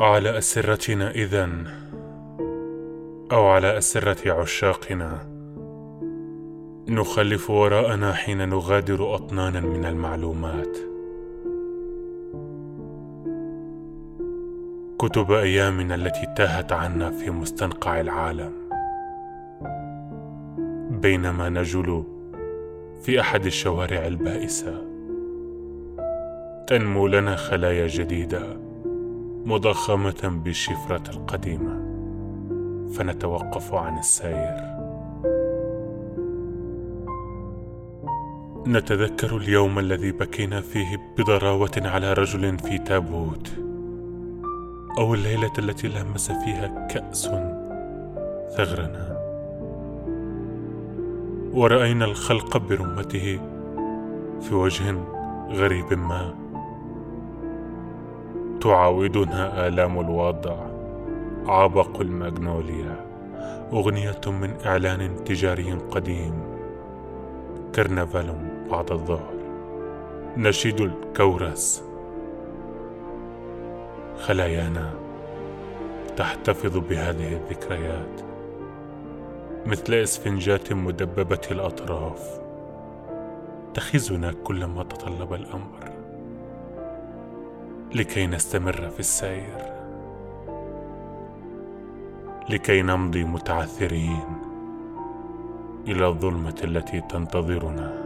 على أسرتنا إذن أو على أسرة عشاقنا. نخلف وراءنا حين نغادر أطنانا من المعلومات. كتب أيامنا التي تاهت عنا في مستنقع العالم. بينما نجول في أحد الشوارع البائسة. تنمو لنا خلايا جديدة. مضخمة بالشفرة القديمة فنتوقف عن السير. نتذكر اليوم الذي بكينا فيه بضراوة على رجل في تابوت أو الليلة التي لمس فيها كأس ثغرنا. ورأينا الخلق برمته في وجه غريب ما. تعاودنا آلام الوضع. عبق الماغنوليا. أغنية من إعلان تجاري قديم. كرنفال بعد الظهر. نشيد الكورس. خلايانا تحتفظ بهذه الذكريات. مثل إسفنجات مدببة الأطراف. تخزنا كلما تطلب الأمر. لكي نستمر في السير. لكي نمضي متعثرين إلى الظلمة التي تنتظرنا.